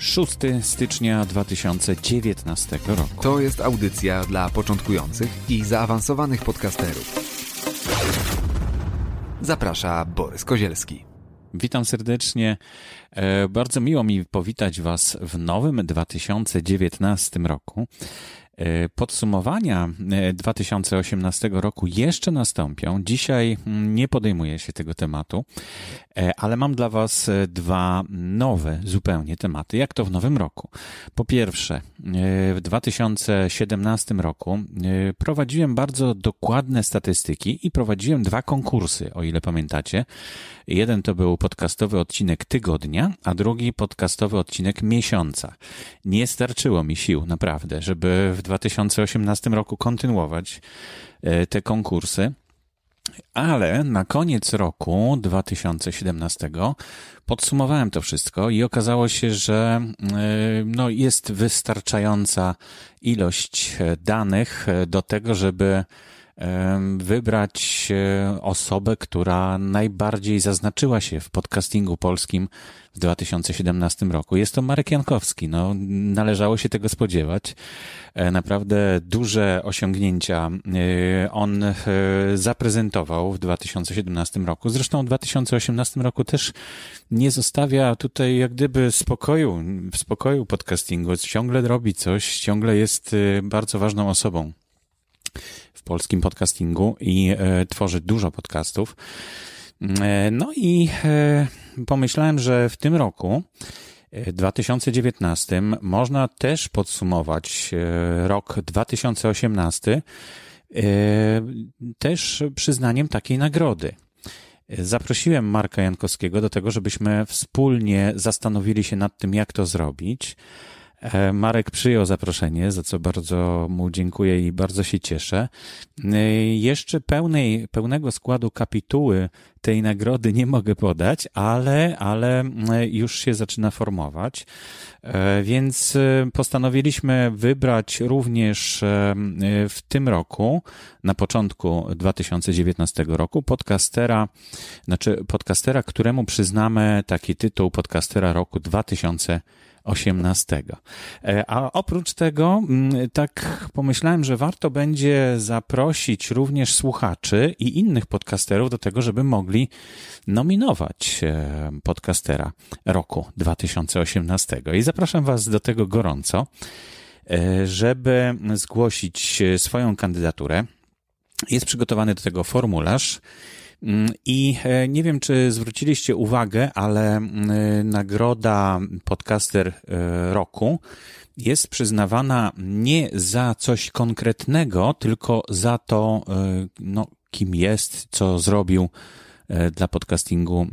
6 stycznia 2019 roku. To jest audycja dla początkujących i zaawansowanych podcasterów. Zaprasza Borys Kozielski. Witam serdecznie. E, bardzo miło mi powitać Was w nowym 2019 roku. E, podsumowania 2018 e, roku jeszcze nastąpią. Dzisiaj mm, nie podejmuję się tego tematu, e, ale mam dla Was dwa nowe zupełnie tematy. Jak to w nowym roku? Po pierwsze, w 2017 roku prowadziłem bardzo dokładne statystyki i prowadziłem dwa konkursy, o ile pamiętacie. Jeden to był podcastowy odcinek tygodnia, a drugi podcastowy odcinek miesiąca. Nie starczyło mi sił, naprawdę, żeby w 2018 roku kontynuować e, te konkursy. Ale na koniec roku 2017 podsumowałem to wszystko i okazało się, że e, no, jest wystarczająca ilość e, danych do tego, żeby wybrać osobę, która najbardziej zaznaczyła się w podcastingu polskim w 2017 roku. Jest to Marek Jankowski. No, należało się tego spodziewać. E, naprawdę duże osiągnięcia e, on e, zaprezentował w 2017 roku. Zresztą w 2018 roku też nie zostawia tutaj jak gdyby spokoju, w spokoju podcastingu. Ciągle robi coś, ciągle jest bardzo ważną osobą w polskim podcastingu i e, tworzy dużo podcastów. E, no i e, pomyślałem, że w tym roku 2019 można też podsumować rok 2018 też przyznaniem takiej nagrody. Zaprosiłem Marka Jankowskiego do tego, żebyśmy wspólnie zastanowili się nad tym, jak to zrobić. E, Marek przyjął zaproszenie, za co bardzo mu dziękuję i bardzo się cieszę. E, jeszcze pełnej, pełnego składu kapituły tej nagrody nie mogę podać, ale, ale e, już się zaczyna formować. Więc postanowiliśmy wybrać również w tym roku, na początku 2019 roku, podcastera, znaczy podcastera, któremu przyznamy taki tytuł podcastera roku 2019. 18. E, a oprócz tego, mm, tak pomyślałem, że warto będzie zaprosić również słuchaczy i innych podcasterów do tego, żeby mogli nominować e, podcastera roku 2018. I zapraszam Was do tego gorąco, e, żeby zgłosić swoją kandydaturę. Jest przygotowany do tego formularz. Mm, I e, nie wiem, czy zwróciliście uwagę, ale mm, nagroda podcaster e, roku jest przyznawana nie za coś konkretnego, tylko za to, e, no, kim jest, co zrobił dla podcastingu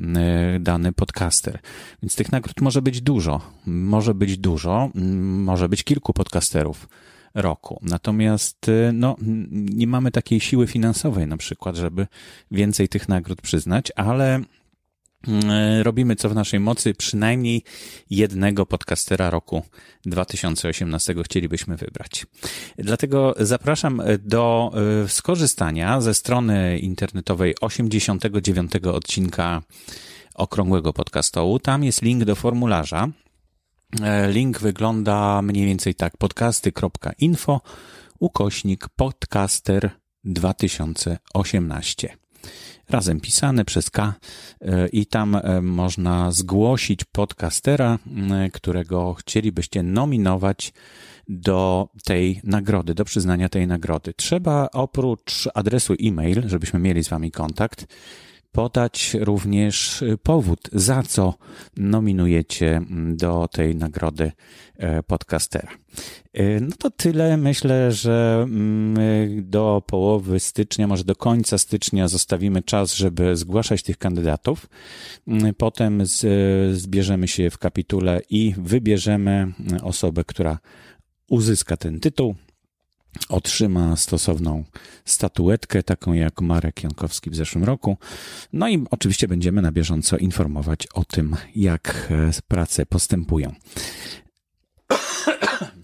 dany podcaster. Więc tych nagród może być dużo. Może być dużo, może być kilku podcasterów roku. Natomiast y, no, nie mamy takiej siły finansowej na przykład, żeby więcej tych nagród przyznać, ale y, robimy co w naszej mocy, przynajmniej jednego podcastera roku 2018 chcielibyśmy wybrać. Dlatego zapraszam do y, skorzystania ze strony internetowej 89 odcinka Okrągłego Podcastołu. Tam jest link do formularza, link wygląda mniej więcej tak: podcasty.info ukośnik podcaster 2018. Razem pisane przez K e, i tam e, można zgłosić podcastera, którego chcielibyście nominować do tej nagrody, do przyznania tej nagrody. Trzeba oprócz adresu e-mail, żebyśmy mieli z Wami kontakt, podać również powód, za co nominujecie do tej nagrody e, podcastera. E, no to tyle. Myślę, że mm, do połowy stycznia, może do końca stycznia zostawimy czas, żeby zgłaszać tych kandydatów. Mm, potem zbierzemy się w kapitule i wybierzemy osobę, która uzyska ten tytuł otrzyma stosowną statuetkę, taką jak Marek Jankowski w zeszłym roku. No i oczywiście będziemy na bieżąco informować o tym, jak e, prace postępują.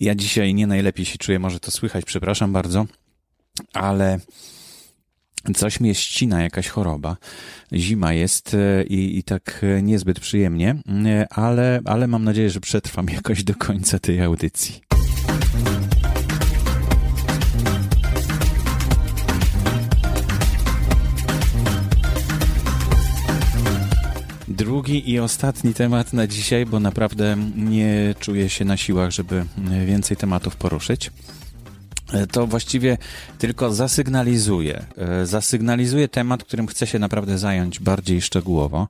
Ja dzisiaj nie najlepiej się czuję, może to słychać, przepraszam bardzo, ale coś mnie ścina, jakaś choroba. Zima jest e, i, i tak niezbyt przyjemnie, e, ale, ale mam nadzieję, że przetrwam jakoś do końca tej audycji. Drugi i ostatni temat na dzisiaj, bo naprawdę nie czuję się na siłach, żeby więcej tematów poruszyć. To właściwie tylko zasygnalizuje, zasygnalizuje temat, którym chcę się naprawdę zająć bardziej szczegółowo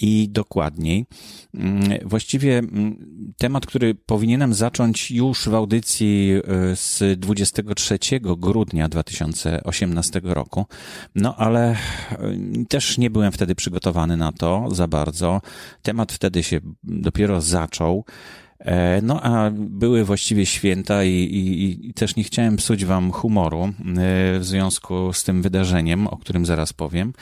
i dokładniej. Mm, właściwie mm, temat, który powinienem zacząć już w audycji e, z 23 grudnia 2018 roku, no ale e, też nie byłem wtedy przygotowany na to za bardzo. Temat wtedy się dopiero zaczął. E, no a były właściwie święta i, i, i, też nie chciałem psuć wam humoru e, w związku z tym wydarzeniem, o którym zaraz powiem.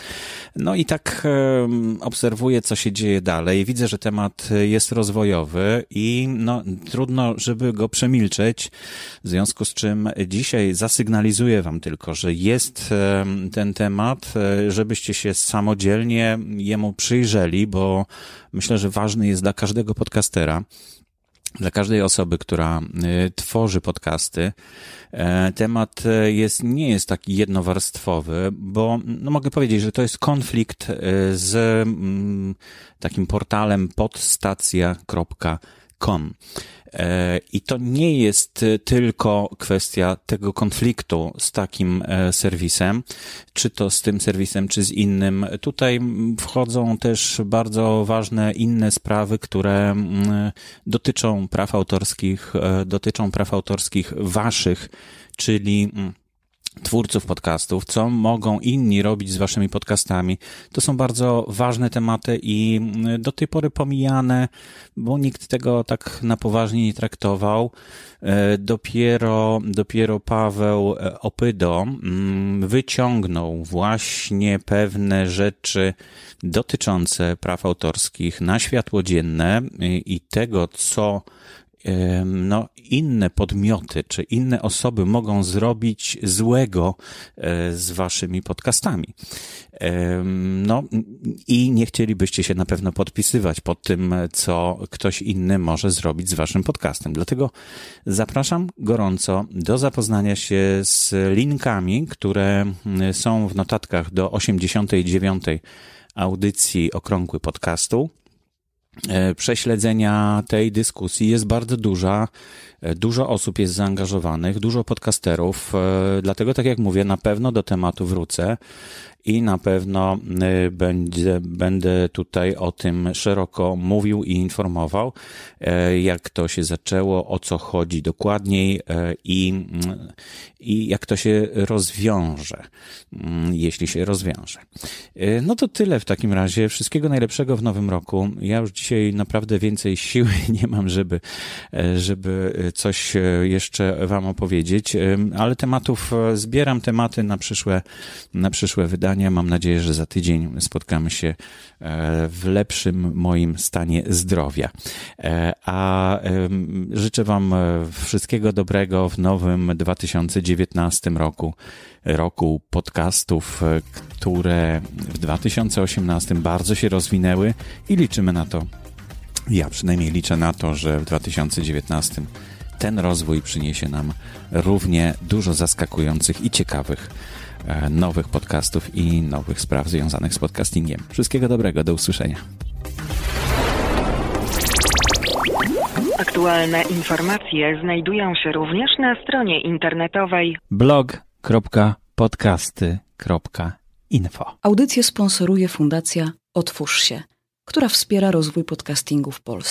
No i tak e, obserwuję, co się dzieje dalej. Widzę, że temat jest rozwojowy i no, trudno, żeby go przemilczeć, w związku z czym dzisiaj zasygnalizuję wam tylko, że jest ten temat, żebyście się samodzielnie jemu przyjrzeli, bo myślę, że ważny jest dla każdego podcastera dla każdej osoby, która y, tworzy podcasty, e, temat e, jest, nie jest taki jednowarstwowy, bo no mogę powiedzieć, że to jest konflikt e, z mm, takim portalem podstacja.com. E, I to nie jest tylko kwestia tego konfliktu z takim e, serwisem, czy to z tym serwisem, czy z innym. Tutaj wchodzą też bardzo ważne inne sprawy, które dotyczą praw autorskich, e, dotyczą praw autorskich waszych, czyli twórców podcastów, co mogą inni robić z waszymi podcastami. To są bardzo ważne tematy i mm, do tej pory pomijane, bo nikt tego tak na poważnie nie traktował. E, dopiero, dopiero Paweł e, Opydo mm, wyciągnął właśnie pewne rzeczy dotyczące praw autorskich na światło dzienne i tego, co no, inne podmioty czy inne osoby mogą zrobić złego e, z waszymi podcastami. No i nie chcielibyście się na pewno podpisywać pod tym, co ktoś inny może zrobić z waszym podcastem. Dlatego zapraszam gorąco do zapoznania się z linkami, które są w notatkach do 89 audycji Okrągły Podcastu. E, prześledzenia tej dyskusji jest bardzo duża. E, dużo osób jest zaangażowanych, dużo podcasterów, e, dlatego tak jak mówię, na pewno do tematu wrócę i na pewno y, będzie, będę tutaj o tym szeroko mówił i informował, e, jak to się zaczęło, o co chodzi dokładniej e, i, i jak to się rozwiąże, mm, jeśli się rozwiąże. E, no to tyle w takim razie. Wszystkiego najlepszego w nowym roku. Ja już dzisiaj naprawdę więcej siły nie mam, żeby, żeby coś jeszcze Wam opowiedzieć, ale tematów zbieram tematy na przyszłe, na przyszłe wydanie Mam nadzieję, że za tydzień spotkamy się e, w lepszym moim stanie zdrowia. E, a życzę Wam e, wszystkiego dobrego w nowym 2019 roku, roku podcastów, które w 2018 bardzo się rozwinęły i liczymy na to, ja przynajmniej liczę na to, że w 2019 ten rozwój przyniesie nam równie dużo zaskakujących i ciekawych nowych podcastów i nowych spraw związanych z podcastingiem. Wszystkiego dobrego, do usłyszenia. Aktualne informacje znajdują się również na stronie internetowej blog.podcasty.info. Audycję sponsoruje Fundacja Otwórz się, która wspiera rozwój podcastingu w Polsce.